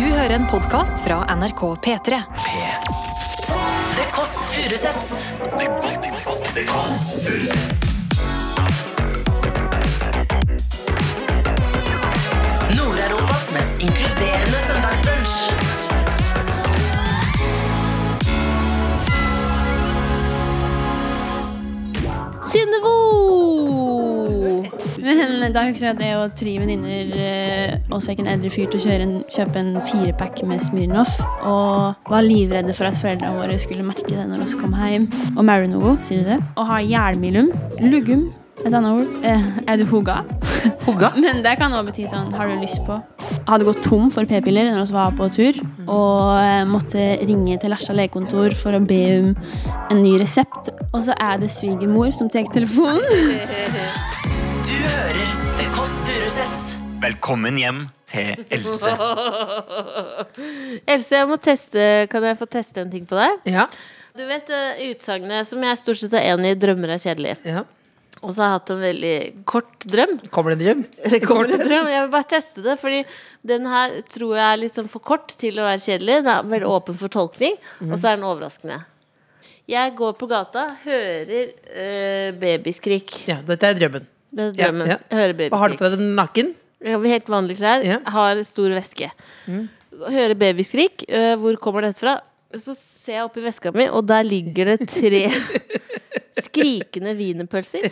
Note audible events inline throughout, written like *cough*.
Du hører en podkast fra NRK P3. The Kåss Furuseths. The Kåss Furuseths. Nord-Europas mest inkluderende søndagsbrunsj. Synnøvo! Men da husker jeg at jeg og tre venninner eh, også fikk en eldre fyr til å en, kjøpe en firepack med Smirnoff. Og var livredde for at foreldrene våre skulle merke det når vi kom hjem. Og Marinogo, sier du det? Og ha hjelmilum. Lugum. Et annet ord. Eh, er du hugga? *laughs* Hugga? Men det kan også bety sånn Har du lyst på Hadde gått tom for p-piller når vi var på tur, og eh, måtte ringe til Lesja legekontor for å be om en ny resept. Og så er det svigermor som tar telefonen. *laughs* Velkommen hjem til Else. *laughs* Else, jeg må teste Kan jeg få teste en ting på deg? Ja. Du vet utsagnet som jeg stort sett er enig i, 'drømmer er kjedelig'. ja. Og så har jeg hatt en veldig kort drøm. Kommer det en drøm? *laughs* Det kommer en drøm. Jeg vil bare teste det, fordi den her tror jeg er litt sånn for kort til å være kjedelig. Den er veldig åpen for tolkning, og så er den overraskende. Jeg går på gata, hører øh, babyskrik. Ja, dette er drømmen. Det er drømmen. ja. ja. hører Hva har du på deg? Nakken? Helt vanlige klær, Ja. Mm. har stor veske. Hører babyskrik. øh, hvor kommer dette fra? Så ser jeg oppi veska mi, og der ligger det tre *laughs* skrikende wienerpølser.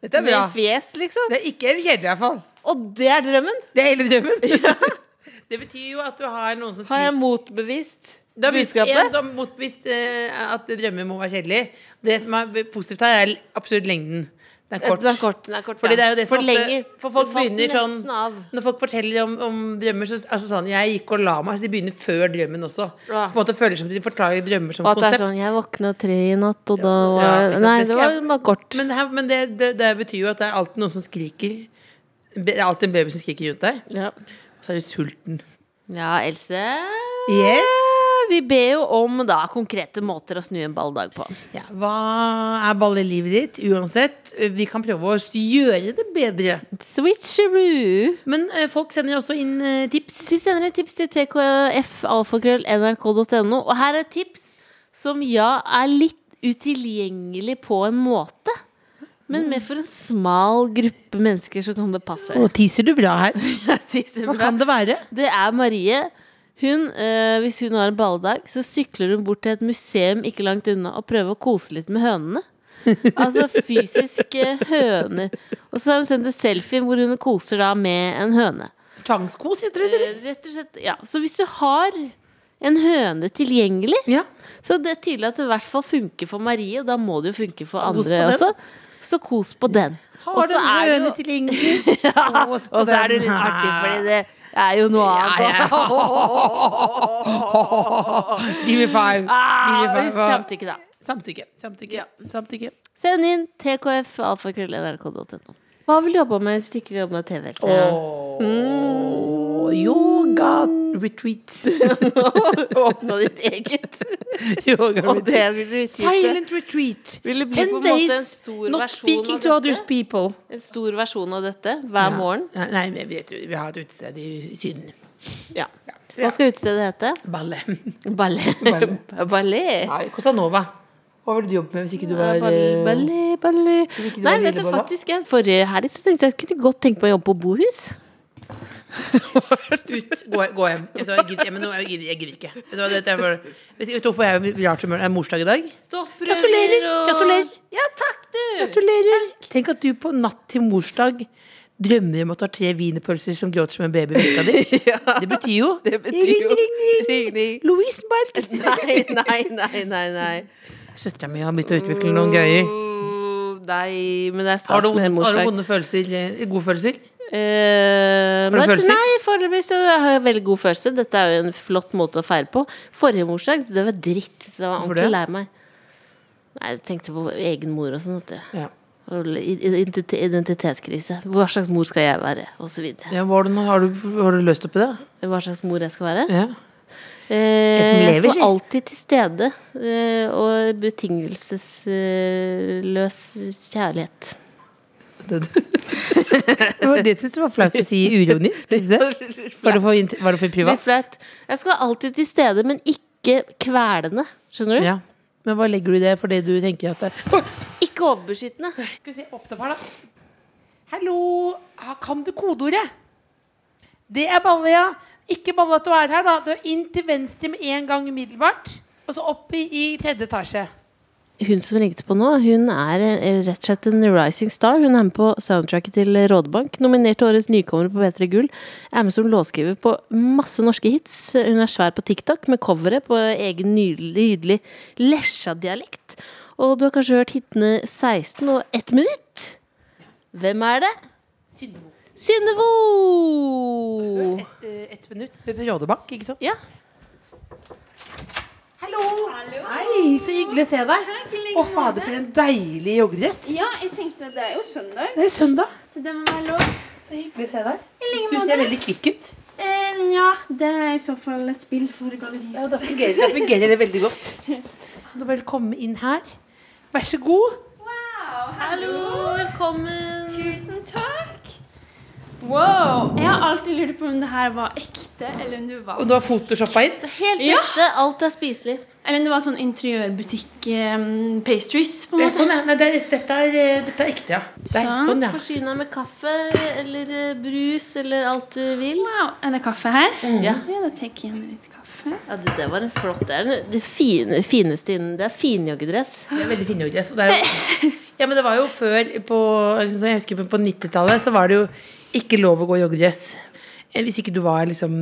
Dette er bra. Med fjes, liksom. Det er ikke en kjedelig, i hvert fall. Og det er drømmen! Det er hele drømmen. *laughs* Det betyr jo at du har noen som skriker Har jeg motbevist Du har bevist- en, du har motbevist eh, at drømmer må være kjedelig. Det som er positivt her, er absolutt lengden. Den er kort. Den er kort, den er kort Fordi det er jo det som For ofte. For folk begynner sånn av. Når folk forteller om, om drømmer, så altså sånn Jeg gikk og la meg. Så de begynner før drømmen også. Ja. På en måte føler som de forklarer drømmer som Og at det er konsept. sånn Jeg våkna tre i natt, og da var Ja, ja, Nei, det det var bare kort. Men, det, her, men det, det, det betyr jo at det er alltid noen som skriker. Det er alltid en baby som skriker rundt deg. Ja. Og så er du sulten. ja, Else. Yes! Vi ber jo om da konkrete måter å snu en balldag på. Ja, hva er ballelivet ditt? Uansett, vi kan prøve å gjøre det bedre. Switcheroo. Men eh, folk sender også inn eh, tips. Vi sender inn tips til tkfalfakrøll.nrk.no. Og her er et tips som ja, er litt utilgjengelig på en måte. Men med for en smal gruppe mennesker så kan det passe. Og teaser du bra her. *laughs* Hva kan det være? Det er Marie. Hun, øh, hvis hun har en balledag, så sykler hun bort til et museum ikke langt unna og prøver å kose litt med hønene. Altså fysiske høner. Og så har hun sendt en selfie hvor hun koser da med en høne. Tvangskos, heter det? eller? Eh, Rett og slett, ja. Så hvis du har en høne tilgjengelig, Ja. så det er tydelig at det i hvert fall funker for Marie, og da må det jo funke for andre også. Så kos på den. Har du en høne jo- tilgjengelig? *laughs* Ja, og så er det litt artig, fordi det er jo noe annet. *laughs* Give me five. Give me Ah, five. Samtykke, da. Samtykke. Samtykke. Samtykke. Send inn tkf.alfakrøll.nrk.no. Hva vil du jobbe med hvis du ikke vil jobbe med TV? Else? Åh, Yoga retreats. *laughs* Åpna ditt eget. Yoga Og det vil du. Silent retreat. Vil det bli Ten på en måte en stor not versjon speaking to other others people. En stor versjon av dette hver morgen. Nei, nei, vi, vet, vi har et utested i Syden. Ja. Hva skal utestedet hete? Ballet. Ballet. Ballet. *laughs* Nei, Cosa Nova. Hva ville du jobbet med hvis ikke du var Ballet, eh, ballet, ballet. Nei, vet du faktisk Forrige helg så tenkte jeg jeg kunne godt tenke meg å jobbe på bohus. Ut, gå, gå hjem. Vet Jeg gidder, jeg jeg gidder ikke. Vet du, for, vet du hvorfor jeg er i rart humør? Det er morsdag i dag. Gratulerer! Gratulerer! Ja, takk, du! Gratulerer! Tenk at du på natt til morsdag drømmer om å ta tre wienerpølser som gråter som en baby i veska di. *laughs* Det betyr jo Det betyr Ring, ring, ring! ring, ring. Louise Balt! *laughs* Nei, nei, nei, nei, nei. Søstera mi har begynt å utvikle noen greier. Nei, men det er du, stas med har du vonde følelser? eh, Gode følelser? Eh, du følelser? Nei, foreløpig så har jeg veldig god følelse. Dette er jo en flott måte å feire på. Forrige morsdag, det var dritt. Så det var Hvorfor ordentlig lei meg. Nei, jeg tenkte på egen mor og sånn. Ja. Identitetskrise. Hva slags mor skal jeg være? Og så videre. ja har, du, har, du, har du løst opp i det? Hva slags mor jeg skal være? Ja. Eh, som jeg skal alltid til stede. Eh, og betingelsesløs kjærlighet. Det det syntes du var flaut å si uironisk? det? Var det for, var det for privat? Jeg skal være alltid til stede, men ikke kvelende. Skjønner du? Ja. Men hva legger du i det fordi du tenker at det Ikke overbeskyttende. Skal vi se, opp her, da. Hallo, ah, kan du kodeordet? Det er balle, ja. Ikke balle at du er her, da. Du er inn til venstre med en gang umiddelbart. Og så opp i, i tredje etasje. Hun som ringte på nå, hun er eh, rett og slett en rising star. Hun er med på soundtracket til Rådebank. Nominert til årets nykommer på P3 Gull. Er med som låtskriver på masse norske hits. Hun er svær på TikTok med coveret på egen nydelig, nydelig Lesja-dialekt. Og du har kanskje hørt hitene 16 og 1 minutt? Hvem er det? Synnevo. Synnevo! Ett Et, eh, ett minutt. Rådebank, ikke sant? Ja. Hallo. Hei, så hyggelig å se deg. Å, fader, for en deilig joggedress. Ja, jeg tenkte det er jo søndag, Det er søndag. så det må være lov. Så hyggelig å se deg. like Du ser veldig kvikk ut. Eh, ja, det er i så fall et spill for galleriet. Ja, da fungerer, da fungerer det veldig godt. Du bare komme inn her. Vær så god. Wow, Hallo, velkommen. Wow. Jeg har alltid lurt på om det her var ekte, eller om det var Og du har photoshoppa inn? Helt Ja. ekte. Alt er spiselig. Eller om det var sånn interiørbutikk um, pastries, på en Ja, måte. sånn, ja. Nei, det er, dette, er, eh, dette er ekte, ja. Det er, Sånn. sånn, ja. Forsyna med kaffe eller eh, brus eller alt du vil. Wow, Er det kaffe her? Ja. Ja, da tar jeg litt kaffe. Ja, du, det var en flott Det er den- det fine, fineste innen Det er finjoggedress. Det er veldig fin joggedress. det er *laughs* Ja, men det var jo før på, Jeg husker på, på 90-tallet så var det jo ikke lov å gå i joggedress. Eh, Hvis ikke du var liksom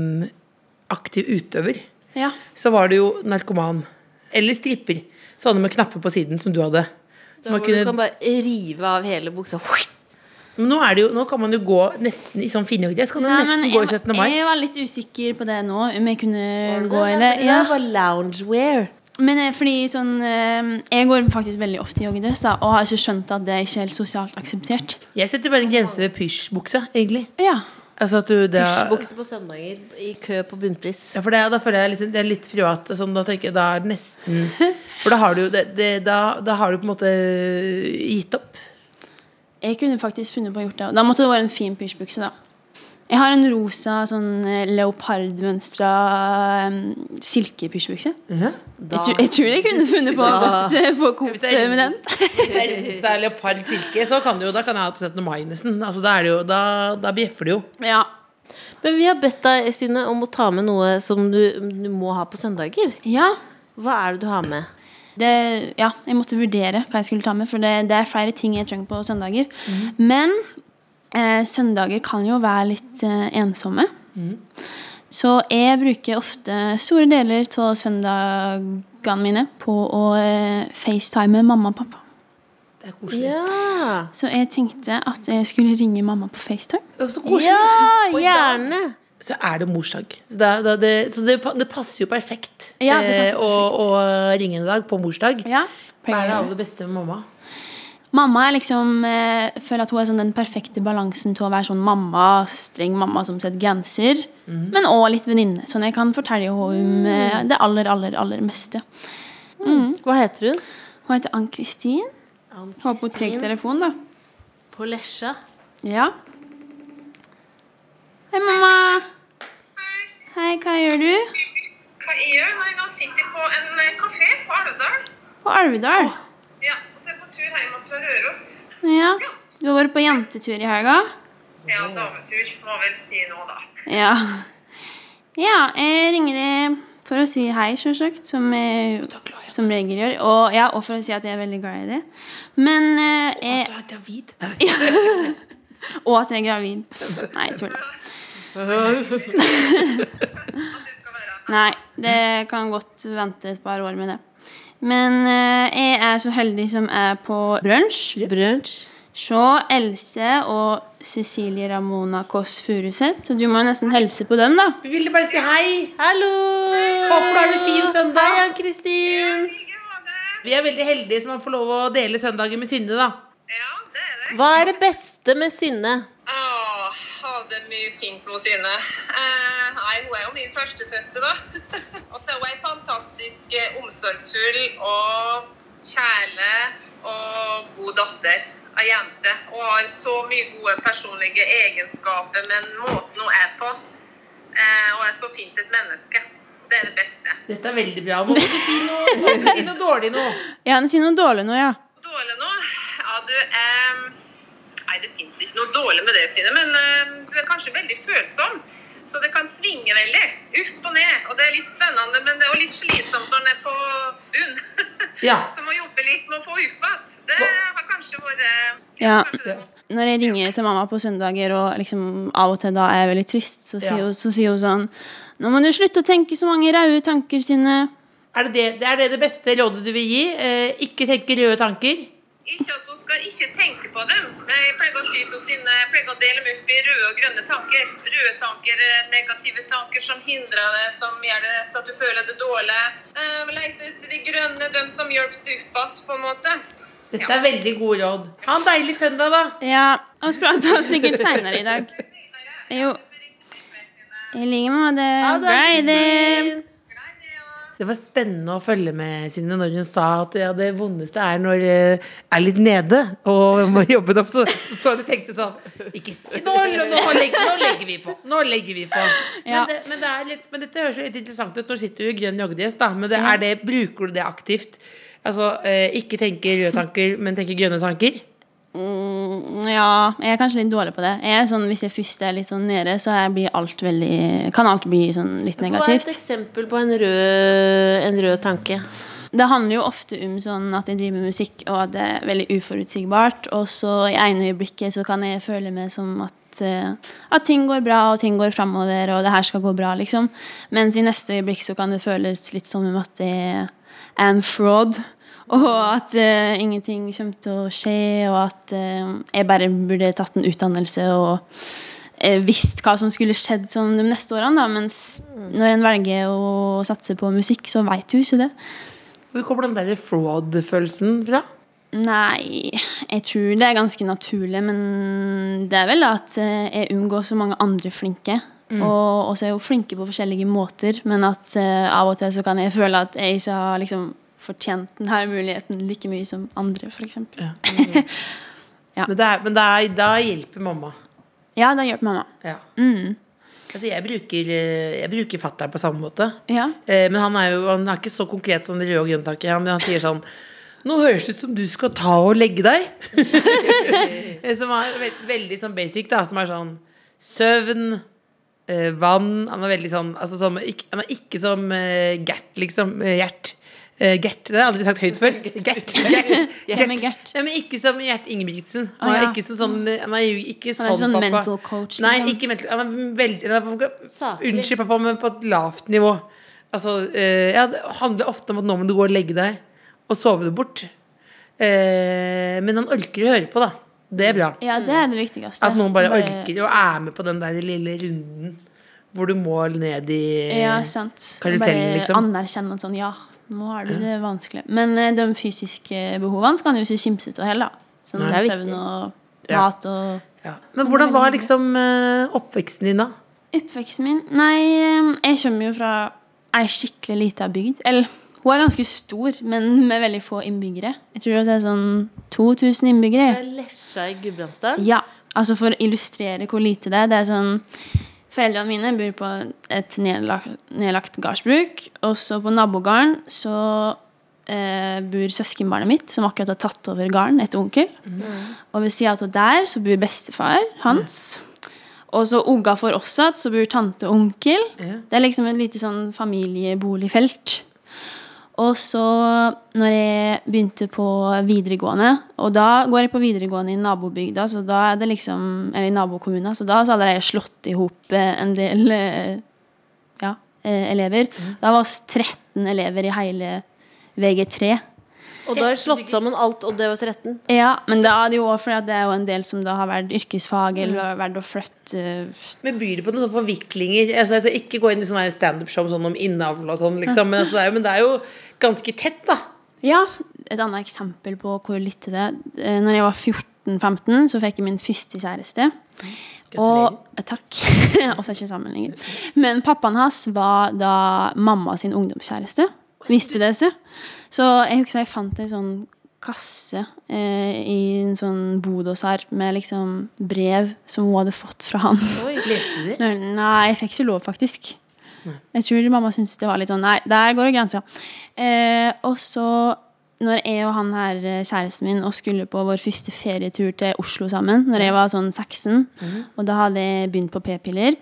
aktiv utøver, Ja. så var du jo narkoman. Eller stripper. Sånne med knapper på siden som du hadde. Så man kunne... du kan bare rive av hele buksa. men nå, det jo, nå kan man jo gå nesten i sånn finjoggedress. Kan du Nei, nesten gå i jeg, 17. mai. jeg var litt usikker på det nå, om jeg kunne gå i det. Det var loungewear. Men eh, fordi sånn eh, Jeg går faktisk veldig ofte i joggedress og har ikke skjønt at det er ikke helt sosialt akseptert. Jeg setter bare en grense ved pysjbuksa, egentlig. Ja. Altså at du det er- Pysjbukse på søndager i kø på bunnpris. Ja, for det, da føler jeg liksom, det er litt privat. Sånn, da tenker jeg, da er det nesten For da har du jo det, det, da, da har du på en måte gitt opp. Jeg kunne faktisk funnet på å gjort det. Da måtte det være en fin pysjbukse, da. Jeg har en rosa sånn eh, leopardmønstra um, silkepysjbukse. Ja. Jeg, tror- jeg tror jeg kunne funnet på å gått eh, på Coop med den. Hvis det er rosa leopard silke, så kan du jo, da kan jeg ha på 17. mai nesten. Altså, da, er det jo, da, da bjeffer det jo. Ja. Men vi har bedt deg, Synne, om å ta med noe som du, du må ha på søndager. ja. Hva er det du har med? Det, ja, jeg måtte vurdere hva jeg skulle ta med, for det, det er flere ting jeg trenger på søndager. Men eh, søndager kan jo være litt eh, ensomme. Så jeg bruker ofte store deler av søndagene mine på å eh, facetime mamma og pappa. Det er koselig. Ja, Så jeg tenkte at jeg skulle ringe mamma på FaceTime. Så koselig. ja gjerne. Så er det morsdag. Så, det, det, det, så det, det passer jo perfekt, Ja, det passer eh, å, å ringe en dag på morsdag. Ja, Hva er det aller beste med mamma? Mamma er liksom eh, føler at hun er sånn den perfekte balansen til å være sånn mamma, streng mamma som setter grenser, men òg litt venninne. Sånn jeg kan fortelle henne om eh, det aller, aller, aller meste. Hva heter hun? Hun heter Ann-Kristin. Håper hun tar telefonen, da. På Lesja. Ja. Hei, mamma. Hei, Hei, hva gjør du? Hva jeg gjør? Nei, nå sitter jeg på en eh, kafé på Alvdal. På Alvdal. Ja, og så er jeg på tur hjem fra Røros. Ja. Du har vært på jentetur i helga? Ja, dametur, må vel si nå, da. Ja. Ja, jeg ringer deg for å si hei, selvsagt, som jeg som regel gjør. Og, ja, og for å si at jeg er veldig glad i det. Men eh, jeg, Du er gravid. *laughs* Og at jeg er gravid. Nei, jeg tuller. Nei, det kan godt vente et par år med det. Men eh, jeg er så heldig som er på brunsj. Brunsj. Se Else og Cecilie Ramona Kåss Furuseth. Så du må nesten helse på dem, da. Vi ville bare si hei. Hallo! Håper du har en fin søndag. Hei, Ann-Kristin. Vi er veldig heldige som får lov å dele søndagen med Synne, da. Ja, det er det. Hva er det beste med Synne? Åh, hadde mye fint med Synne. Eh, nei, hun er jo min førstefødte, da. *laughs* og så er hun ei fantastisk eh, omsorgsfull og kjæle og god datter. ei jente og har så mye gode personlige egenskaper, men måten hun er på, eh, og er så fint et menneske, det er det beste. Dette er veldig bra. Må si noe, må du si noe dårlig nå. *laughs* Ja, si noe dårlig nå, ja. Dårlig nå? Ja, du eh, Nei, det fins ikke noe dårlig med det, Sine, men uh, du er kanskje veldig følsom. Så det kan svinge veldig. Opp og ned. Og det er litt spennende, men det er jo litt slitsomt når den er på bunn. *laughs* Ja. Så må jobbe litt med å få opp igjen. Det har kanskje vært Ja. kanskje det. Når jeg ringer til mamma på søndager og liksom av og til da er jeg veldig trist, så sier, Ja. hun, så sier hun sånn Nå må du slutte å tenke så mange røde tanker sine. Er det det, det er det det beste rådet du vil gi? Eh, ikke tenke røde tanker? Ikke at hun skal ikke tenke på dem. Jeg pleier å si til henne jeg pleier å dele dem opp i røde og grønne tanker. Røde tanker er negative tanker som hindrer deg, som gjør det til at du føler det dårlig. Eh, Lete etter de grønne, de som hjelper deg opp igjen, på en måte. Dette er veldig gode råd. Ha en deilig søndag, da. Ja, Vi prater sikkert seinere i dag. Jo. I like måte. Ha det, det. Var spennende å følge med Synne når hun sa at ja, det vondeste er når jeg er litt nede og må jobbe opp. Så, så, så jeg tenkte sånn ikke si, nå, nå, legger, nå legger vi på! Nå legger vi på. Ja. Men, det, men, det er litt, men dette høres jo litt interessant ut. Nå sitter du i grønn joggedress, da. Men det er det, bruker du det aktivt? Altså eh, ikke tenke røde tanker, men tenke grønne tanker? Mm, ja, jeg er kanskje litt dårlig på det. Jeg er sånn, hvis jeg først er litt sånn nede, så alt veldig, kan alt bli sånn litt Hva er et eksempel på en rød, en rød tanke? Det handler jo ofte om sånn at jeg driver med musikk, og at det er veldig uforutsigbart. Og så i ene øyeblikket så kan jeg føle meg som at, eh, at ting går bra, og ting går framover, og det her skal gå bra, liksom. Mens i neste øyeblikk så kan det føles litt som om at det er en fraud. Og at uh, ingenting kommer til å skje, og at uh, jeg bare burde tatt en utdannelse og uh, visst hva som skulle skjedd sånn de neste årene. Da. Mens når en velger å satse på musikk, så veit du ikke det. Hvor kommer den der fraud-følelsen fra? Nei, jeg tror det er ganske naturlig, men det er vel at jeg unngår så mange andre flinke. Og så er jeg jo flinke på forskjellige måter, men at av og til så kan jeg føle at jeg ikke har liksom fortjent denne muligheten like mye som andre, f.eks. *laughs* Ja. Men, det er, men det er, da hjelper mamma. ja, det hjelper mamma. Ja. Mm. Altså, jeg bruker, jeg bruker fatter'n på samme måte. Ja. Eh, men han er jo han er ikke så konkret som det røde og grønne taket. Han, han sier sånn Nå høres det ut som du skal ta og legge deg. *laughs* Eh, som er ve veldig sånn basic, da. Som er sånn søvn, eh, vann Han er veldig sånn altså, sånn ikke, Han er ikke som eh, Gert, liksom. Gjert. Eh, Gert. Det har jeg aldri sagt høyt før. *laughs* Gert. Gert. Men Gert. Ikke som Gjert Ingebrigtsen. Han er ikke sånn Han er jo ikke sånn, sånn pappa. mental coach, Nei, liksom. ikke mental Han er veldig han er på, Unnskyld, pappa, men på et lavt nivå. Altså, uh, ja, det handler ofte om at nå må du gå og legge deg og sove det bort. Uh, men han orker å høre på, da. Det er bra. ja, det er det viktigste. At noen bare orker og er med på den der lille runden hvor du må ned i Ja, sant. karusellen, Bare liksom. anerkjenne at sånn, ja, nå har du det vanskelig. Men eh, de fysiske behovene skal han jo ikke kimse av heller. da. Som Nei. Er søvn og mat og ja. Men hvordan var liksom eh, oppveksten din, da? Oppveksten min? Nei, eh, jeg kommer jo fra ei skikkelig lita bygd. Eller hun er ganske stor, men med veldig få innbyggere. Jeg tror det er sånn 2000 innbyggere. Det er Lesja i Gudbrandsdalen. Ja, altså for å illustrere hvor lite det er. Det er sånn Foreldrene mine bor på et nedlagt, nedlagt gardsbruk. Og så på nabogården så eh, bor søskenbarnet mitt, som akkurat har tatt over gården, etter onkel. Og ved sida av der så bor bestefar hans. Og så Ogga for oss igjen, så bor tante og onkel. Ja. Det er liksom et lite sånn familieboligfelt. Og så når jeg begynte på videregående Og da går jeg på videregående i nabobygda, så da er det liksom Eller i nabokommunen, så da har jeg slått i hop eh, en del eh, ja, eh, elever. Da var oss 13 elever i hele VG3. Og da har slått sammen alt, og det var 13. Ja, men da er det jo også fordi at det er jo en del som da har vært yrkesfag eller har vært å flytte eh, Men byr det på noen sånne forviklinger? Altså, altså, ikke gå inn i sånne standup-show sånn om innavl og sånn, liksom. Men, altså, det jo, men det er jo ganske tett, da. Ja, et annet eksempel på hvor lite det er. Eh, Når jeg var 14-15, så fikk jeg min første kjæreste. Og, eh, takk. *laughs* Også ikke sammen lenger. Men pappaen hans var da mamma sin ungdomskjæreste. Visste det så. Så jeg husker jeg fant en sånn kasse eh, i en sånn bod hos her med liksom brev som hun hadde fått fra han. Leste du *laughs* Nei, jeg fikk ikke lov, faktisk. Jeg tror mamma syntes det var litt sånn Nei, der går grensa. Eh, og så, når jeg og han her, eh, kjæresten min, og skulle på vår første ferietur til Oslo sammen, når jeg var sånn 16, og da hadde jeg begynt på p-piller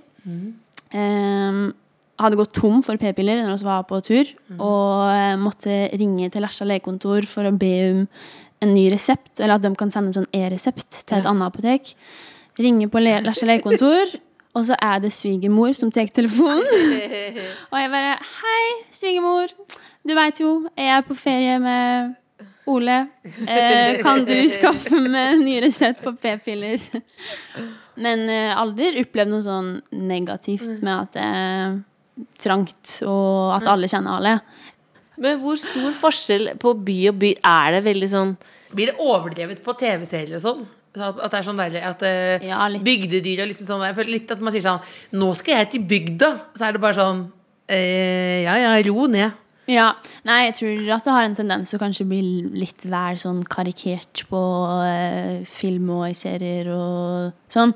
eh, Hadde gått tom for p-piller når vi var på tur, og eh, måtte ringe til Lesja legekontor for å be om en ny resept, eller at de kan sende en sånn e-resept til et annet apotek. Ringe på Le- Lesja legekontor, *laughs* og så er det svigermor som tar telefonen. Og jeg bare Hei, svigermor. Du veit jo, jeg er på ferie med Ole. Eh, kan du skaffe meg ny resept på p-piller? Men eh, aldri opplevd noe sånn negativt med at er trangt, og at alle kjenner alle. Men hvor stor forskjell på by og by er det veldig sånn Blir det overdrevet på TV-serier og sånn? At det er sånn deilig at eh, Ja, bygdedyr og liksom sånn jeg føler litt at man sier sånn Nå skal jeg til bygda! Så er det bare sånn eh, Ja ja, ro ned. Ja, nei, jeg tror at det har en tendens til å kanskje bli litt vel sånn karikert på eh, film og i serier og sånn.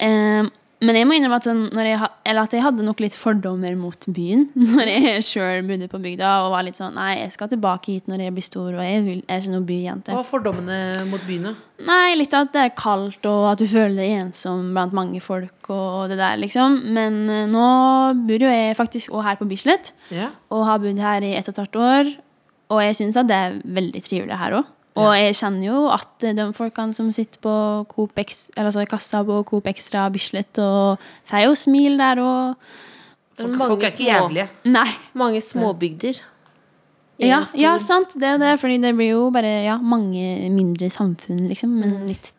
Eh, men jeg må innrømme at, sånn, jeg, eller at jeg hadde nok litt fordommer mot byen *laughs* når jeg sjøl bodde på bygda og var litt sånn Nei, jeg skal tilbake hit når jeg blir stor, og jeg, vil, jeg er ikke noen byjente. Hva var fordommene mot byen, da? Nei, litt at det er kaldt, og at du føler deg ensom blant mange folk og det der, liksom. Men eh, nå bor jo jeg faktisk også her på Bislett Ja. og har bodd her i ett og et halvt år. Og jeg syns at det er veldig trivelig her òg. Og jeg kjenner jo at de folkene som sitter på Coop Ex, eller altså i kassa på Coop Extra Bislett og får jo smil der og Folk, folk er ikke jævlige. Nei. mange småbygder. Ja, ja, sant. Det er det. Fordi det blir jo bare ja, mange mindre samfunn, liksom. Men litt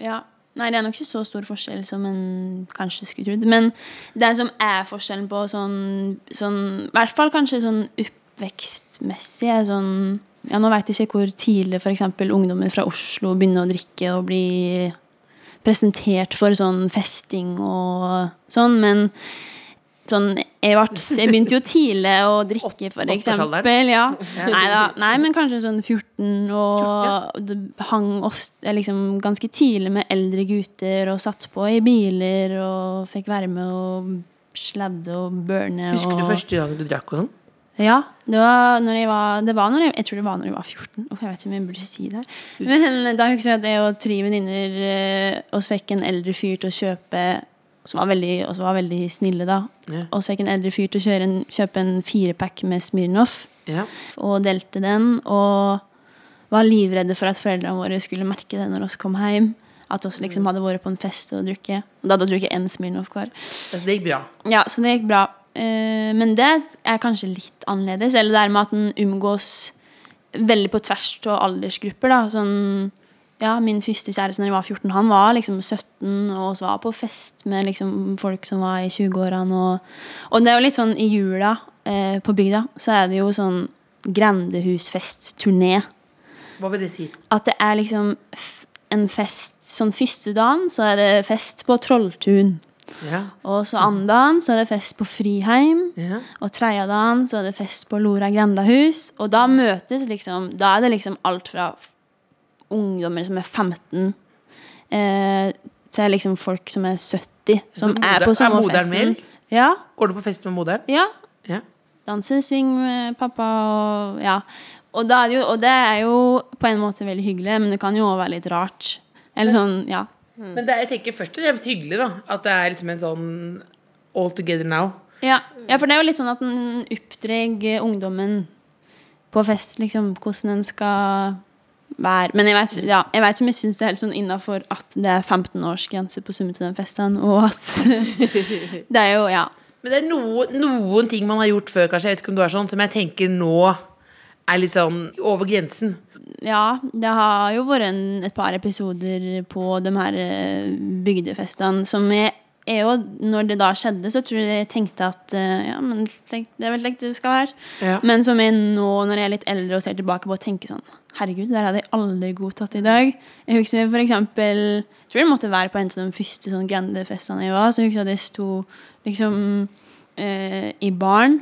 Ja. Nei, det er nok ikke så stor forskjell som en kanskje skulle trodd. Men det som er forskjellen på sånn, sånn I hvert fall kanskje sånn oppvekstmessig er sånn Ja, nå veit jeg ikke hvor tidlig f.eks. ungdommer fra Oslo begynner å drikke og bli presentert for sånn festing og sånn, men Sånn, jeg, ble, jeg begynte jo tidlig å drikke, for eksempel. Ja. Nei, da, nei, men kanskje sånn 14, og hang ofte liksom, ganske tidlig med eldre gutter og satt på i biler og fikk være med og sladde og burne. Husker du første gang du drakk og sånn? Ja, det var når jeg var det var når jeg, jeg tror det var når jeg var 14. Oh, jeg vet ikke om jeg burde si det. Men da husker jeg at jeg og tre venninner eh, oss fikk en eldre fyr til å kjøpe som var veldig, også var veldig snille, da. Ja. Og så fikk en eldre fyr til å en, kjøpe en firepack med Smirnoff Ja. og delte den. Og var livredde for at foreldrene våre skulle merke det når vi kom hjem. At vi liksom hadde vært på en fest og drukket. Og da hadde vi drukket én Smirnoff hver. Så det gikk bra. Ja, så det gikk bra. Eh, men det er kanskje litt annerledes. Eller det er med at den omgås veldig på tvers av aldersgrupper. da, sånn ja, Min første kjæreste når jeg var 14, han var liksom 17 og var på fest med liksom folk som var i 20-årene. Og, og det er jo litt sånn i jula eh, på bygda, så er det jo sånn grendehusfestturné. Hva vil det si? At det er liksom en fest Sånn første dagen så er det fest på Trolltun. Ja. Og så andre dagen så er det fest på Friheim. Ja. Og tredje dagen så er det fest på Lora grendahus. Og da møtes liksom Da er det liksom alt fra ungdommer som er 15, eh, til liksom folk som er 70, som Så er på på er Ja. Går du på fest med moderen? ja. Ja. Dansesving med pappa og ja. Og, jo, og det er jo på en måte veldig hyggelig, men det kan jo også være litt rart. Eller sånn, ja. Men det er, jeg tenker først og fremst hyggelig, da. At det er liksom en sånn all together now. Ja, ja, for det er jo litt sånn at en oppdrar ungdommen på fest, liksom, hvordan en skal være. Men jeg vet, ja, jeg vet ikke jeg syns det er helt sånn innafor at det er 15-årsgrense på summen til den festen, og at *laughs* Det er jo, ja. Men det er noe, noen ting man har gjort før, kanskje, jeg vet ikke om du er sånn, som jeg tenker nå er litt sånn over grensen. Ja, det har jo vært en, et par episoder på de her eh, bygdefestene som jeg er jo, når det da skjedde, så tror jeg jeg tenkte at eh, ja, men det er vel slik det skal være. Ja. Men som jeg nå, når jeg er litt eldre og ser tilbake på, tenker sånn Herregud, det her hadde jeg aldri godtatt i dag. Jeg husker for eksempel Jeg tror det måtte være på en av de første sånn grendefestene jeg var. Så jeg husker at jeg sto liksom eh, i baren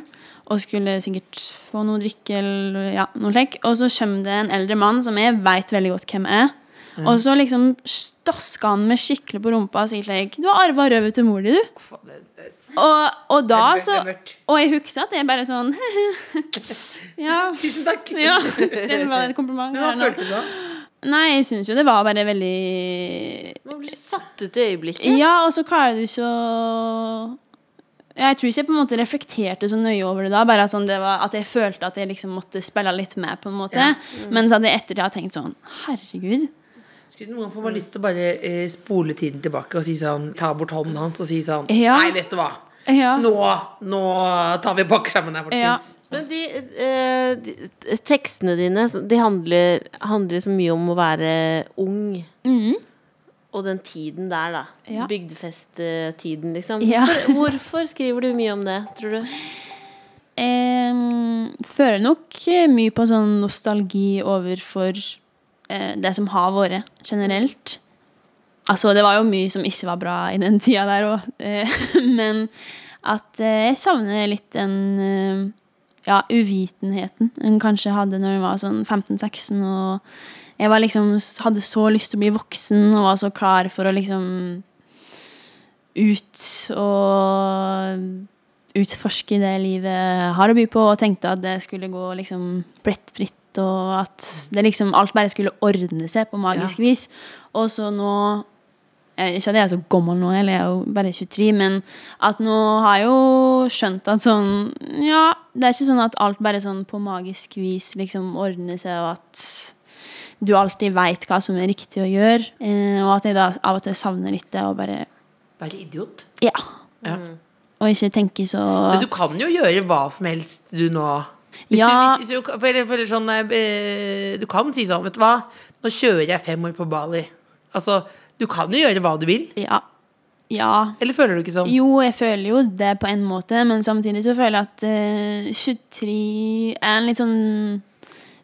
og skulle sikkert få noe drikke eller ja, noe slik. Og så kommer det en eldre mann som jeg veit veldig godt hvem er. Og så liksom stasker han meg skikkelig på rumpa og sier slik 'Du har arva røvet til mor di, du'. Og, og da Det er så mørkt. Og jeg husker at jeg bare sånn *laughs* Ja. *laughs* Tusen takk. ja det var et kompliment. *laughs* Hva følte du da? Nei, jeg syns jo det var bare veldig Man blir satt ut i øyeblikket. Ja, og så klarer du ikke å Jeg tror ikke jeg på en måte reflekterte så nøye over det da. Bare sånn, det var, at jeg følte at jeg liksom måtte spille litt med, på en måte. Men så hadde jeg ettertid tenkt sånn Herregud. Skulle noen få lyst til å bare eh, spole tiden tilbake og si sånn Ta bort hånden hans og si sånn Ja. Nei, vet du hva. Ja. Nå, nå tar vi pakker sammen her, Ja. Men de, eh, de tekstene dine De handler, handler så mye om å være ung. Og den tiden der, da. Ja. Bygdefesttiden, liksom. Ja. Hvorfor, hvorfor skriver du mye om det, tror du? Em, føler nok mye på sånn nostalgi overfor eh, det som har vært, generelt. Altså, det var jo mye som ikke var bra i den tida der òg. Eh, *laughs* men at eh, jeg savner litt den eh, ja, uvitenheten en kanskje hadde når en var sånn 15-16. Og jeg var liksom, hadde så lyst til å bli voksen og var så klar for å liksom ut og utforske det livet har å by på, og tenkte at det skulle gå liksom plettfritt, og at det liksom alt bare skulle ordne seg på magisk vis. Og så nå Ikke at jeg er så gammel nå, eller jeg er jo bare 23, men at nå har jeg jo skjønt at sånn Ja, det er ikke sånn at alt bare sånn på magisk vis liksom ordner seg, og at du alltid veit hva som er riktig å gjøre. Eh, og at jeg da av og til savner litt det, å bare Være idiot. Ja. Ja. Og ikke tenke så Men du kan jo gjøre hva som helst du nå hvis Ja. du, hvis, hvis du, sånn, eh, du kan si sånn, vet du hva Nå kjører jeg fem år på Bali Altså, du kan jo gjøre hva du vil Ja. ja. Eller føler du ikke sånn? Jo, jeg føler jo det på en måte, men samtidig så føler jeg at uh, 23 er en litt sånn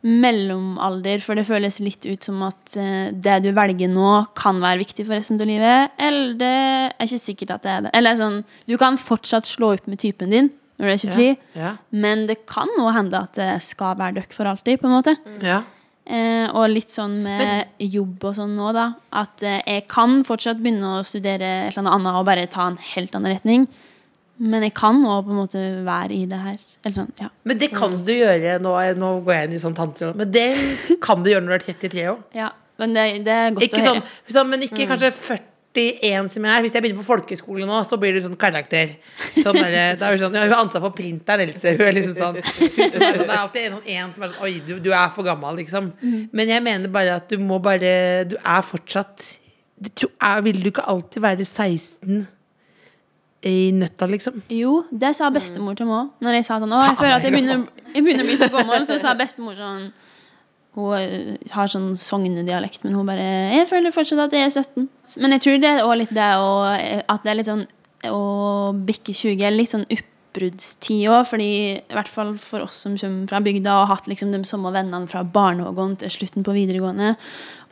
mellomalder, for det føles litt ut som at eh, det du velger nå, kan være viktig for resten av livet. Eller det er ikke sikkert at det er det. Eller sånn, du kan fortsatt slå opp med typen din når du er 23, Ja, men det kan nå hende at det skal være dere for alltid, på en måte. ja. Eh, og litt sånn med jobb og sånn nå, da. At eh, jeg kan fortsatt begynne å studere et eller annet og bare ta en helt annen retning. Men jeg kan nå på en måte være i det her. Eller sånn, ja. Men det kan du gjøre Nå, nå går jeg inn i sånn tanterolle Men det kan du gjøre når du er 33 òg. ja. Men det, det er godt Ikke å sånn, høre. sånn, men ikke kanskje 41 som jeg er Hvis jeg begynner på folkeskole nå Så blir det sånn karakter sånn der, Da er du sånn, ja, hun har ansvar for printeren Else Hun er liksom sånn, sånn Det er alltid en, en som er sånn Oi, du, du er for gammel liksom Men jeg mener bare at du må bare Du er fortsatt du er, Vil du ikke alltid være 16 I nøtta liksom Jo, det sa bestemor til meg òg. Når jeg sa sånn Å, jeg føler at jeg begynner, jeg begynner å bli så gammel, så sa bestemor sånn Hun eh, har sånn sognedialekt, men hun bare 'Jeg føler fortsatt at jeg er 17'. Men jeg tror det er også litt det å At det er litt sånn å bikke 20 er litt sånn oppbruddstid òg, fordi i hvert fall for oss som kommer fra bygda og har hatt liksom de samme vennene fra barnehagen til slutten på videregående,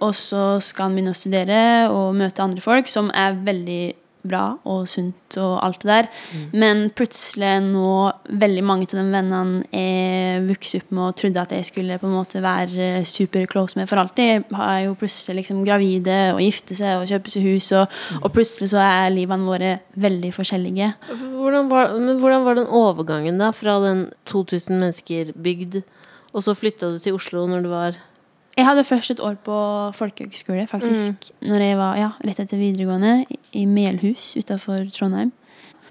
og så skal han begynne å studere og møte andre folk, som er veldig bra og sunt og alt det der. Men plutselig nå veldig mange av de vennene jeg vokste opp med og trodde at jeg skulle på en måte være super close med for alltid, er jo plutselig liksom gravide og gifte seg og kjøpe seg hus, og, og plutselig så er livene våre veldig forskjellige. Hvordan var, men hvordan var den overgangen da fra den 2000 mennesker bygd, og så flytta du til Oslo når du var Jeg hadde først et år på folkehøgskole, faktisk, når jeg var ja, rett etter videregående, i- Melhus utafor Trondheim.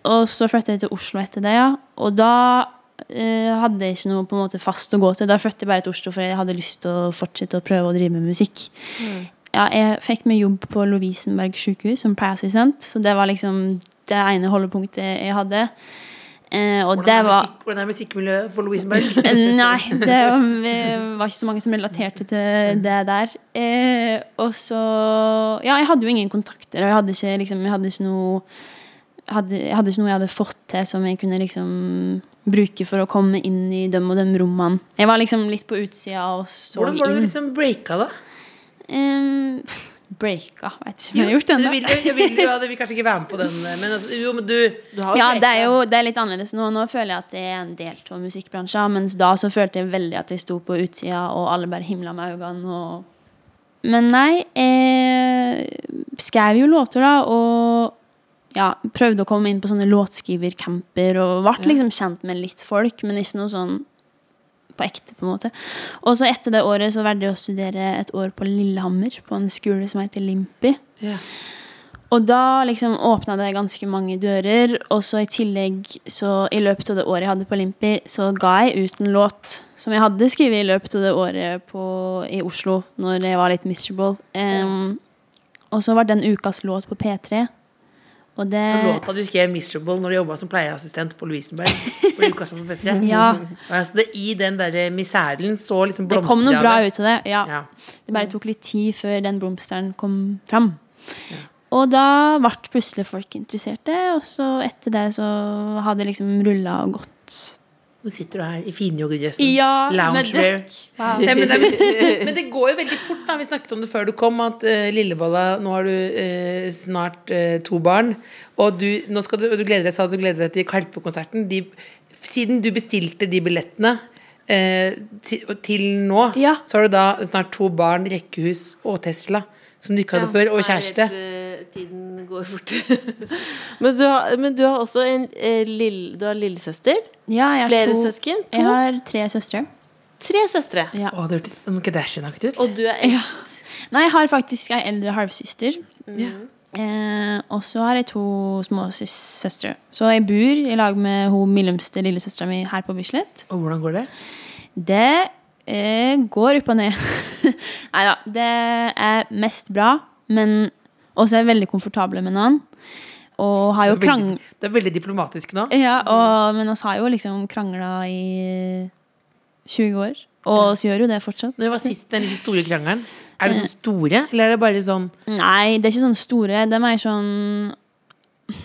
Og så flyttet jeg til Oslo etter det, ja. Og da eh, hadde jeg ikke noe på en måte fast å gå til. Da flyttet jeg bare til Oslo, for jeg hadde lyst til å fortsette å prøve å drive med musikk. Ja, jeg fikk meg jobb på Lovisenberg sykehus som pleieassistent, så det var liksom det ene holdepunktet jeg hadde. Eh, Hvordan det er, var musikk, hvordan er musikkmiljøet på Louisenberg? *laughs* Nei, det var, var ikke så mange som relaterte til det der. Eh, og så Ja, jeg hadde jo ingen kontakter, og jeg hadde ikke, liksom, jeg hadde ikke noe hadde, Jeg hadde ikke noe jeg hadde fått til som jeg kunne liksom bruke for å komme inn i dem og dem rommene. Jeg var liksom litt på utsida og så inn. Hvordan var du liksom breaka da? Em, *laughs* breaka. Vet ikke om jeg har gjort det ennå. vil, jeg vil, ja, det vil kanskje ikke være med på den, men altså, jo, men du Du har Ja, breaka. det er jo det er litt annerledes nå. Nå føler jeg at det er en del av musikkbransjen. Mens da så følte jeg veldig at jeg sto på utsida, og alle bare himla med øynene. Og... Men nei, jeg skrev jo låter, da, og ja, prøvde å komme inn på sånne låtskrivercamper, og ble liksom kjent med litt folk, men ikke noe sånn på ekte, på en måte. Og så etter det året så valgte jeg å studere et år på Lillehammer, på en skole som heter Limpi. Yeah. Og da liksom åpna det ganske mange dører. Og så i tillegg, så i løpet av det året jeg hadde på Limpi, så ga jeg ut en låt som jeg hadde skrevet i løpet av det året på, i Oslo, når jeg var litt miserable. Em, og så var det en ukas låt på P3. Det Så låta du skrev 'Miserable' når du jobba som pleieassistent på Lovisenberg. for *laughs* Lukas på Petre. Ja. Så det, I den der miseren så liksom Det kom noe bra ut av det. Ja. Ja. Det bare tok litt tid før den blomsteren kom fram. Og da ble plutselig folk interesserte, og så etter det så hadde det liksom rulla og gått. Nå sitter du her i finjoggedressen. Ja, Loungewear. Wow. Nei, men, nei, men, men det går jo veldig fort. da Vi snakket om det før du kom, at uh, Lillebolla Nå har du uh, snart uh, to barn. Og du, nå skal du, du gleder deg, sa du gleder deg til Karpe-konserten. Siden du bestilte de billettene til, til nå, Ja. så har du da snart to barn, rekkehus og Tesla. Som du ikke hadde før. Og kjæreste. Helt, uh, tiden går fort. *laughs* men, du har, men du har også en uh, lille, du har lillesøster. Ja, jeg har Flere to, søsken. To. Jeg har tre søstre. Tre søstre. Ja. Å, det hørtes sånn Kardashian-aktig ut. Og du er eldst. Nei, jeg har faktisk ei eldre halvsøster. Ja. Eh, og så har jeg to små søstre. Så jeg bor i lag med hun mellomste lillesøstera mi her på Bislett. Og hvordan går det? Det eh, går opp og ned. *laughs* Nei da. Det er mest bra, men også er jeg veldig komfortable med noen. Og har jo krang... det er veldig diplomatisk nå. Ja, og, men oss har jo liksom krangla i 20 år. Og så gjør jo det fortsatt. Når det var sist den liksom store krangelen, er det sånn store, eller er det bare sånn Nei, det er ikke sånn store. Det er mer sånn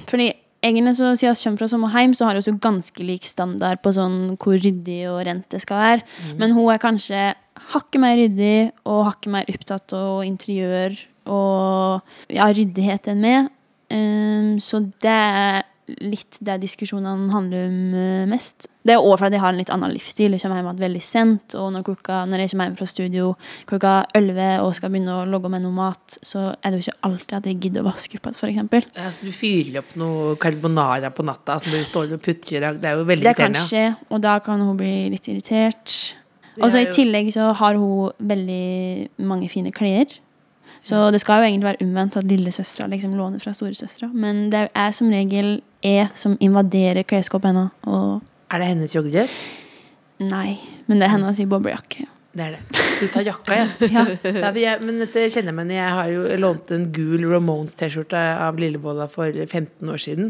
Fordi egentlig så siden vi kommer fra samme heim, så har vi ganske lik standard på sånn hvor ryddig og rent det skal være. Men hun er kanskje hakket mer ryddig og hakket mer opptatt av interiør og ja, ryddighet enn meg. Um, så det er litt det diskusjonene handler om eh, mest. Det er òg fordi jeg har en litt annen livsstil. Jeg kommer hjem igjen veldig sent, og når, klokka, når jeg kommer hjem fra studio klokka 11 og skal begynne å logge med noe mat, så er det jo ikke alltid at jeg gidder å vaske opp igjen, f.eks. så Du fyrer opp noe carbonara på natta som du står og putter i. Det er jo veldig Det kan skje, og da kan hun bli litt irritert. Og så I tillegg så har hun veldig mange fine klær. Så det skal jo egentlig være omvendt at lillesøstera liksom låner fra storesøstera. Men det er som regel jeg som invaderer klesskapet ennå. Og Er det hennes joggedress? nei, men det er hennes i boblejakke. Det er det. Du tar jakka, ja. *laughs* Ja. ja men jeg, men dette kjenner jeg meg igjen i. Jeg har jo lånt en gul Ramones-T-skjorte av Lillebolla for 15 år siden.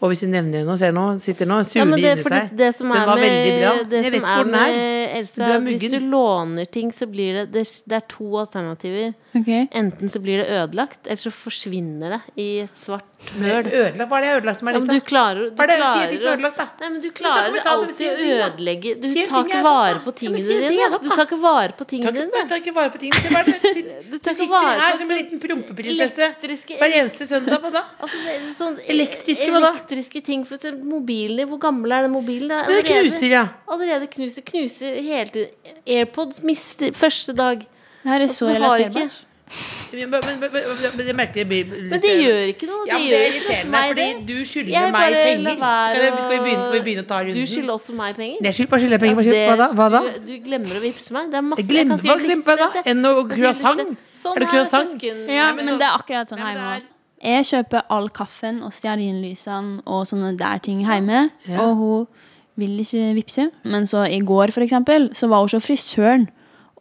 Og hvis du nevner henne ser nå, sitter nå, Ja, suler men det, inni seg. det som Den er med, veldig bra. det Jeg vet ikke er hvor den er. Elsa, Du er er hvis du låner ting, så blir det Det, det er to alternativer. Ok. Enten så blir det ødelagt, eller så forsvinner det i et svart høl. Ødelagt? Hva er det ødelagt som er ditt, du da? klarer, du Hva er det? Si klarer ting som er ødelagt, da. Nei, men du klarer men alltid si å ødelegge Du Si tar ikke vare på tingene si dine. Du tar ikke vare på tingene dine. dine. *laughs* tar ikke vare på tingene. Hva det? Du Du sitter her som en liten prompeprinsesse hver eneste søndag på da. Altså, sånn *laughs* Elektriske hva da? Elektriske ting. For eksempel mobilen din. Hvor gammel er den mobilen? da? Det knuser, ja. Allerede knuser. Knuser hele tiden. AirPods mister første dag. Det her er Altså, så du relaterbart. Men, men, men, men, men jeg det blir litt Men det gjør ikke noe. Det Ja, men det er noe irriterende, meg, fordi du skylder Jeg meg penger. være Skal, vi- begynne, skal vi begynne å ta Du skylder også meg penger. Jeg skyld, bare skylder penger? Hva, skyld, hva da? Hva da? Du, du glemmer å vippse meg. Det er masse Jeg glemmer, kan skrive hva glemmer jeg da? liste, se. En og Jeg kan skrive croissant? Sånn Er det croissant? Ja, men det er akkurat sånn Nei, hjemme. Jeg kjøper all kaffen og stearinlysene og sånne der ting hjemme. Og hun vil ikke vippse. Men så i går, for eksempel, så var hun så frisøren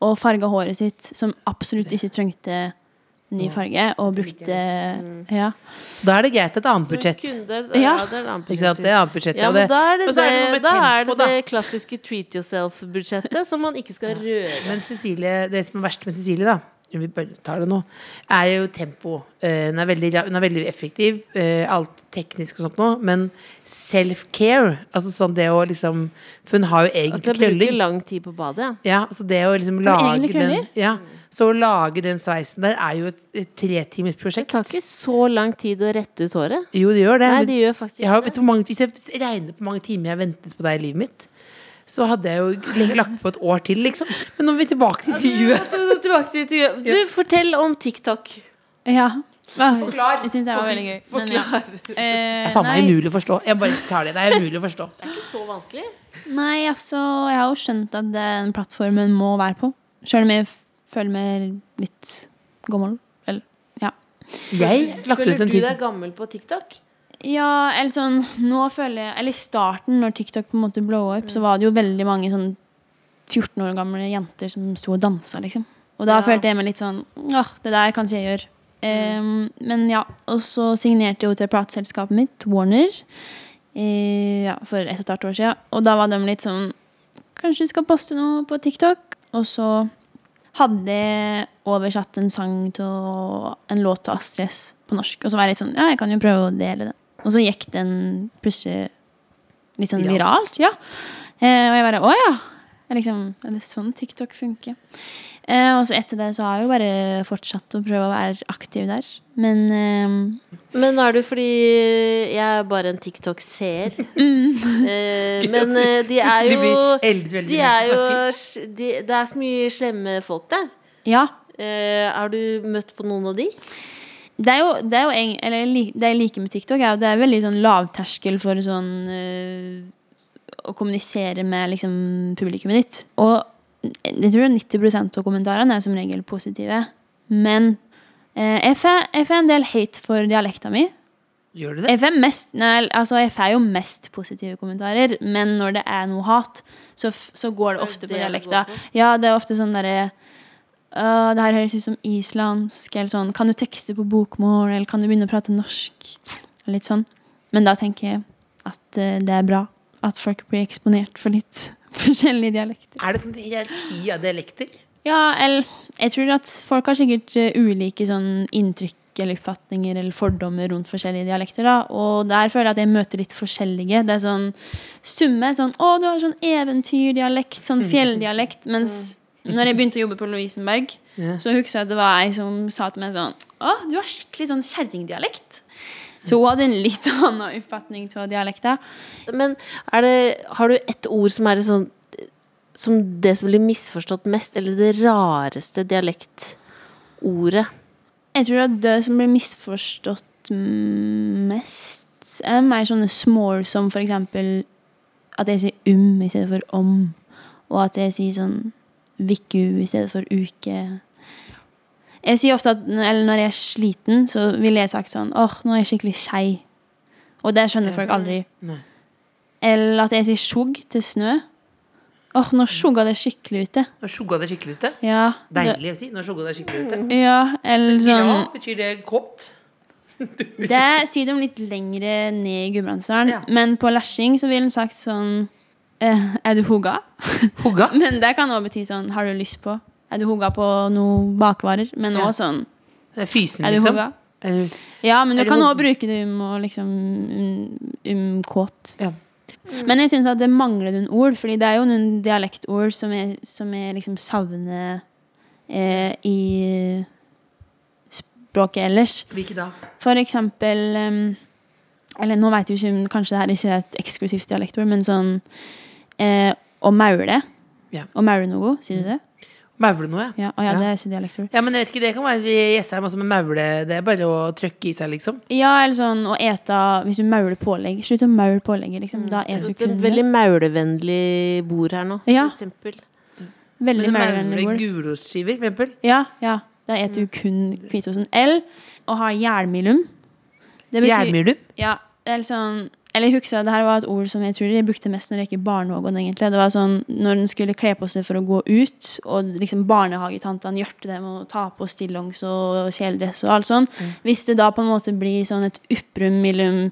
og farga håret sitt, som absolutt ikke trengte ny farge, og brukte Ja. Da er det greit et annet budsjett. Ja. ja, det er et annet budsjett. Det er annet budsjett. Ja, men da er det det, er det det, da er det, det klassiske treat yourself-budsjettet som man ikke skal røre. Men Cecilie, det som er verst med Cecilie, da vi bare tar det nå, er jo tempo. Eh, Hun er veldig, hun er veldig effektiv, eh, alt teknisk og sånt noe, men self-care, altså sånn det å liksom For hun har jo At det bruker krøller. lang tid på badet, ja. Så det å liksom lage den ja, Så å lage den sveisen der er jo et, et tretimers Det tar ikke så lang tid å rette ut håret. Jo, det gjør det. Nei, det gjør faktisk jeg har, vet hvor mange, hvis jeg regner på hvor mange timer jeg har ventet på deg i livet mitt, så hadde jeg jo lagt på et år til, liksom. Men nå er vi tilbake til intervjuet. Ja, Tilbake til intervjuet. Du, fortell om TikTok. Ja. Forklar. Jeg syns det var veldig gøy. Men ja. *laughs* Eh, Det er faen meg umulig å forstå. Jeg bare tar det. Det er umulig å forstå. Ikke så vanskelig. Nei, altså, jeg har jo skjønt at den plattformen må være på. Sjøl om jeg føler meg litt gammel. Eller, ja. Jeg lagt ut Føler en du tid. deg gammel på TikTok? Ja, eller sånn Nå føler jeg Eller i starten, når TikTok på en måte blow up, så var det jo veldig mange sånn 14 år gamle jenter som sto og dansa, liksom. Og da Ja. følte jeg meg litt sånn Åh, det der kan ikke jeg gjøre. Em, men ja. Og så signerte jeg jo til plateselskapet mitt, Warner, i, ja, for et og et halvt år siden. Og da var de litt sånn Kanskje du skal poste noe på TikTok? Og så hadde jeg oversatt en sang til en låt til Astrid S på norsk. Og så var jeg litt sånn Ja, jeg kan jo prøve å dele den. Og så gikk den plutselig litt sånn Viralt. viralt. Ja. Eh, og jeg bare Å ja! Jeg liksom, er det sånn TikTok funker? Eh, og så etter det så har jeg jo bare fortsatt å prøve å være aktiv der. Men eh, Men er du fordi jeg er bare en TikTok-seer? *laughs* Eh, men eh, de er jo blir De er jo de, Det er så mye slemme folk der. ja. Eh, har du møtt på noen av de? Det er jo, det er jo en, eller, det jeg liker med TikTok, er jo det er veldig sånn lavterskel for sånn eh, å kommunisere med liksom, publikummet ditt. Og jeg tror 90% av kommentarene er som regel positive. Men eh, jeg får jeg får en del hate for dialekta mi. Gjør du det? Jeg får, mest, nei, altså jeg får jo mest positive kommentarer, men når det er noe hat, så, så går det ofte det på dialekta. Ja, det er ofte sånn derre «Øh, det her høres ut som islandsk, eller sånn Kan du tekste på bokmål, eller kan du begynne å prate norsk? Litt sånn. Men da tenker jeg at eh, det er bra at folk blir eksponert for litt *laughs* forskjellige dialekter. Er det sånn hierarki av dialekter? Ja, eller jeg tror at folk har sikkert eh, ulike sånn inntrykk eller oppfatninger eller fordommer rundt forskjellige dialekter. da, Og der føler jeg at jeg møter litt forskjellige. Det er sånn summe sånn Å, du har sånn eventyrdialekt, sånn *laughs* fjelldialekt. Mens når jeg begynte å jobbe på Lovisenberg, Ja. så husker jeg at det var ei som sa til meg sånn Å, du har skikkelig sånn kjerringdialekt. Så hun hadde en litt *laughs* annen oppfatning av dialekta. Men er det, har du ett ord som er et sånn Som det som blir misforstått mest, eller det rareste dialektordet? Jeg tror at det som blir misforstått mest, er mer sånne small som for eksempel at jeg sier um i stedet for om, og at jeg sier sånn viku i stedet for uke. Jeg sier ofte at eller når jeg er sliten, så ville jeg sagt sånn åh, nå er jeg skikkelig skei. Og det skjønner folk aldri. Nei. Eller at jeg sier sjugg til snø. Åh, nå sjugga det skikkelig ute. Nå sjugga det skikkelig ute. Ja, Deilig å si. Nå sjugga det skikkelig ute. ja eller sånn Ja, betyr det kåt? *laughs* Det sier de litt lengre ned i Gudbrandsdalen. Ja. Men på Lærsing så ville de sagt sånn Er du hugga? Hugga? *laughs* Men det kan også bety sånn Har du lyst på? Er du hugga på noen bakvarer? Men Ja. også sånn Fysen, Er du liksom? hugga? Er du- Ja, men du Er kan òg bruke det om å liksom um, um, kåt. Ja. Men jeg syns at det mangler noen ord, Fordi det er jo noen dialektord som jeg, som jeg liksom savner eh, i språket ellers. Hvilke da? For eksempel um, Eller nå vet du ikke om kanskje det her ikke er et eksklusivt dialektord, men sånn eh, Å maule. Ja. Å maule noe, sier du det? Maule noe, ja. Ja, å, ja, Ja. det er ikke dialektord. Ja, men jeg vet ikke, Det kan være Jessheim også med maule. Det er bare å trøkke i seg, liksom. Ja, eller sånn å ete Hvis du mauler pålegg. Slutt å maule pålegget, liksom. Da eter du Det er kun et veldig maulevennlig bord her nå, Ja. for eksempel. Veldig Men maulevennlig bord. Gulostskiver, for eksempel. Ja, ja. Da eter du kun hvitosten. Eller å ha jernmilum. Jernmilum? Ja, eller sånn Eller jeg husker, det her var et ord som jeg tror jeg brukte mest når jeg gikk i barnehagen. egentlig. Det var sånn, Når en skulle kle på seg for å gå ut, og liksom barnehagetantene hjertet dem å ta på stillongs og kjeledress og alt sånn, hvis det da på en måte blir sånn et upprum mellom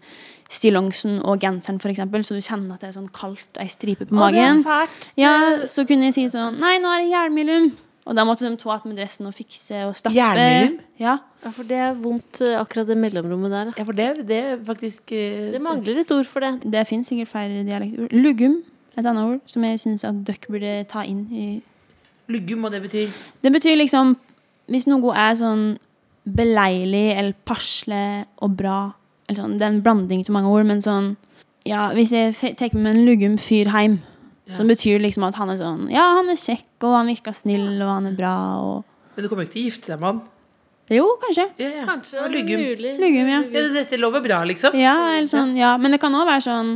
stillongsen og genseren, eksempel, så du kjenner at det er sånn kaldt, ei stripe på magen, fælt. ja, så kunne jeg si sånn Nei, nå er det hjelmillum. Og da måtte de to att med dressen og fikse og stappe. Jernmellom? Ja. Ja, for det er vondt, eh, akkurat det mellomrommet der. Ja, for det, det er faktisk uh, Det mangler et ord for det. Det finnes sikkert flere dialektord. Lugum, et annet ord, som jeg syns at dere burde ta inn i Luggum, og det betyr Det betyr liksom Hvis noe er sånn beleilig eller passelig og bra eller sånn, Det er en blanding til mange ord, men sånn Ja, hvis jeg tar med meg en lugum fyr hjem, så betyr liksom at han er sånn Ja, han er kjekk, og han virker snill, og han er bra, og Men du kommer ikke til å gifte deg med han? Jo, kanskje. Ja, ja. Kanskje mulig. Lugum, ja. Ja, dette lover bra, liksom? Ja, eller sånn, ja. Men det kan òg være sånn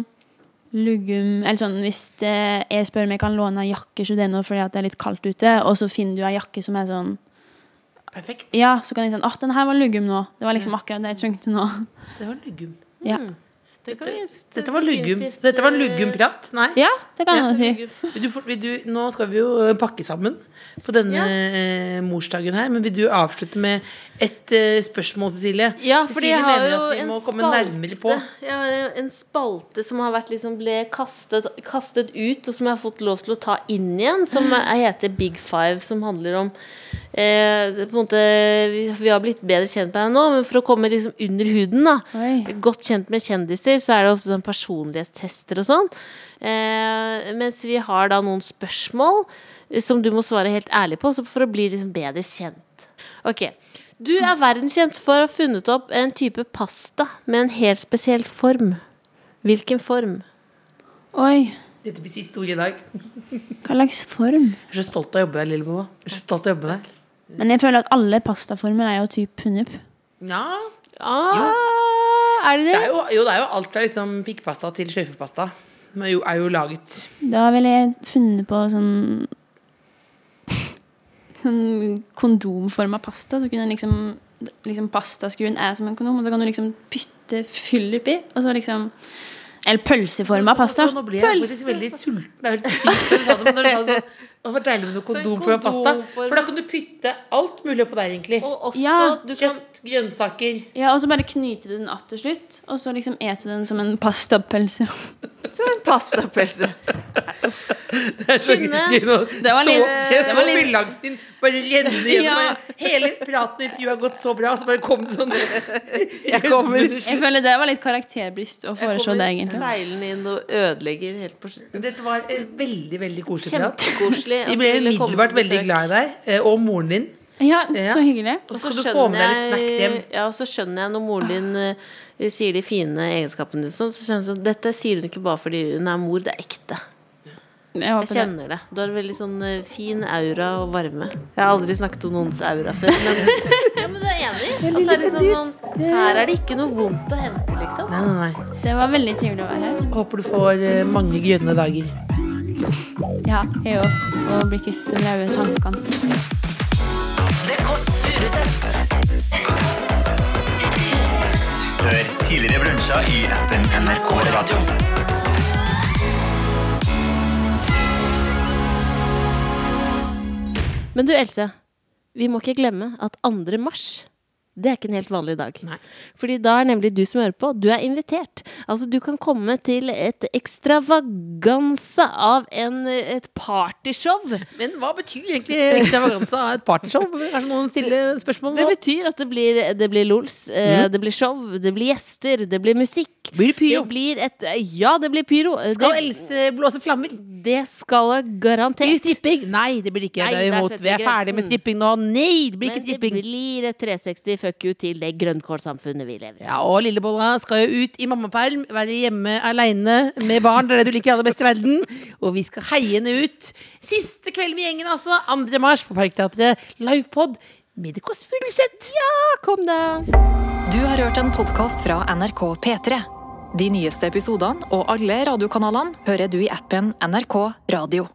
lugum Eller sånn hvis eh, jeg spør om jeg kan låne ei jakke, så det er noe fordi at det er litt kaldt ute, og så finner du ei jakke som er sånn Perfekt. Ja, så kan jeg si sånn Å, den her var lugum nå. Det var liksom akkurat det jeg trengte nå. Det var lugum Ja, Det kan Dette var luggum. Dette var eh, luggumprat? Nei? ja det kan Ja. si. Vil du, vil du, nå skal vi jo eh, pakke sammen på denne Ja. eh, morsdagen her, men vil du avslutte med et spørsmål, Cecilie? Ja, for Cecilie jeg har jo en spalte jo en spalte som har vært liksom ble kastet, kastet ut, og som jeg har fått lov til å ta inn igjen, som er- *gasps* heter Big Five, som handler om eh, på en måte, vi, vi har blitt bedre kjent med deg nå, men for å komme liksom under huden, da godt kjent med kjendiser, så er det ofte sånn personlighetstester og sånn. Eh, mens vi har da noen spørsmål eh, som du må svare helt ærlig på, så for å bli liksom bedre kjent. Ok. Du er verdenskjent for å ha funnet opp en type pasta med en helt spesiell form. Hvilken form? Oi. Dette blir siste ord i dag. Hva slags form? Jeg er så stolt av å jobbe der, Lillebolla. Jeg er så stolt av å jobbe der. Men jeg føler at alle pastaformer er jo typ opp. Ja, Ah, er det det det? er jo, jo, det er jo alt fra liksom pikkpasta til sløyfepasta. Men jo, er jo laget Da ville jeg funnet på sånn Sånn kondomforma pasta. Så kunne liksom, liksom pastaskruen er som en kondom, og så kan du liksom pytte fyll oppi. Og så liksom Eller pølseforma pasta. Nå ble jeg faktisk veldig sulten. Det er helt sykt når du sa det, men når du sa det sånn, det var deilig med noe kondom, en kondomforma pasta. For da kan du pytte alt mulig oppå der, egentlig. Og også Ja, du kan Kjøtt, grønnsaker. Ja, og så bare knyter du den att til slutt, og så liksom eter du den som en pastapølse. *laughs* pastapølse. Det er så gøy nå. Det var så, jeg det så din bare renne gjennom Ja. Hele praten og intervjuet har gått så bra, så bare kom det sånn *laughs* Jeg Jeg føler det var litt karakterbrist å foreslå det, egentlig. seilende inn og ødelegger helt på slutten. Dette var en veldig, veldig koselig prat. Kjempekoselig. At Vi ble umiddelbart veldig glad i deg, eh, og moren din. Ja, så hyggelig. Og så Så skal du få med deg litt snacks hjem. Ja, og så skjønner jeg når moren din eh, sier de fine egenskapene dine, sånn, så skjønner jeg at Dette sier hun ikke bare fordi hun er mor, det er ekte. Jeg Jeg kjenner det. Du har veldig sånn eh, fin aura og varme. Jeg har aldri snakket om noens aura før, men, *laughs* ja, men du er enig? At det er liksom noen, her er det ikke noe vondt å hente, liksom. Nei, nei, nei. Det var veldig trivelig å være her. Håper du får mange grønne dager. Ja, jeg òg. Og bli kvitt de røde tankene. Det Kåss Furuseths. Hør tidligere brunsjer i appen NRK Radio. Men du, Else. Vi må ikke glemme at 2. mars det er ikke en helt vanlig dag. Nei. Fordi da er nemlig du som hører på, du er invitert. Altså, du kan komme til et ekstravaganse av en, et partyshow. Men hva betyr egentlig ekstravaganse av et partyshow? Kanskje noen stiller spørsmål Det betyr at det blir, det blir lols, mm. det blir show, det blir gjester, det blir musikk. Blir det pyro? Det blir et Ja, det blir pyro. Skal det, Else blåse flammer? det skal jeg Blir det stripping? Nei, det blir ikke. Nei, det er imot. Vi er ferdig med stripping nå. Nei, det blir ikke Men det blir et 360 fuck you til det grønnkålsamfunnet vi lever i. Ja, og Lillebolla skal jo ut i mammaperm, være hjemme aleine med barn. Det er det du liker aller best i verden. Og vi skal heie henne ut. Siste kveld med gjengen, altså. 2. mars på Parkteatret. Livepod med Det Kåss Furuseth. Ja, kom da! Du har hørt en podkast fra NRK P3. De nyeste episodene og alle radiokanalene hører du i appen NRK Radio.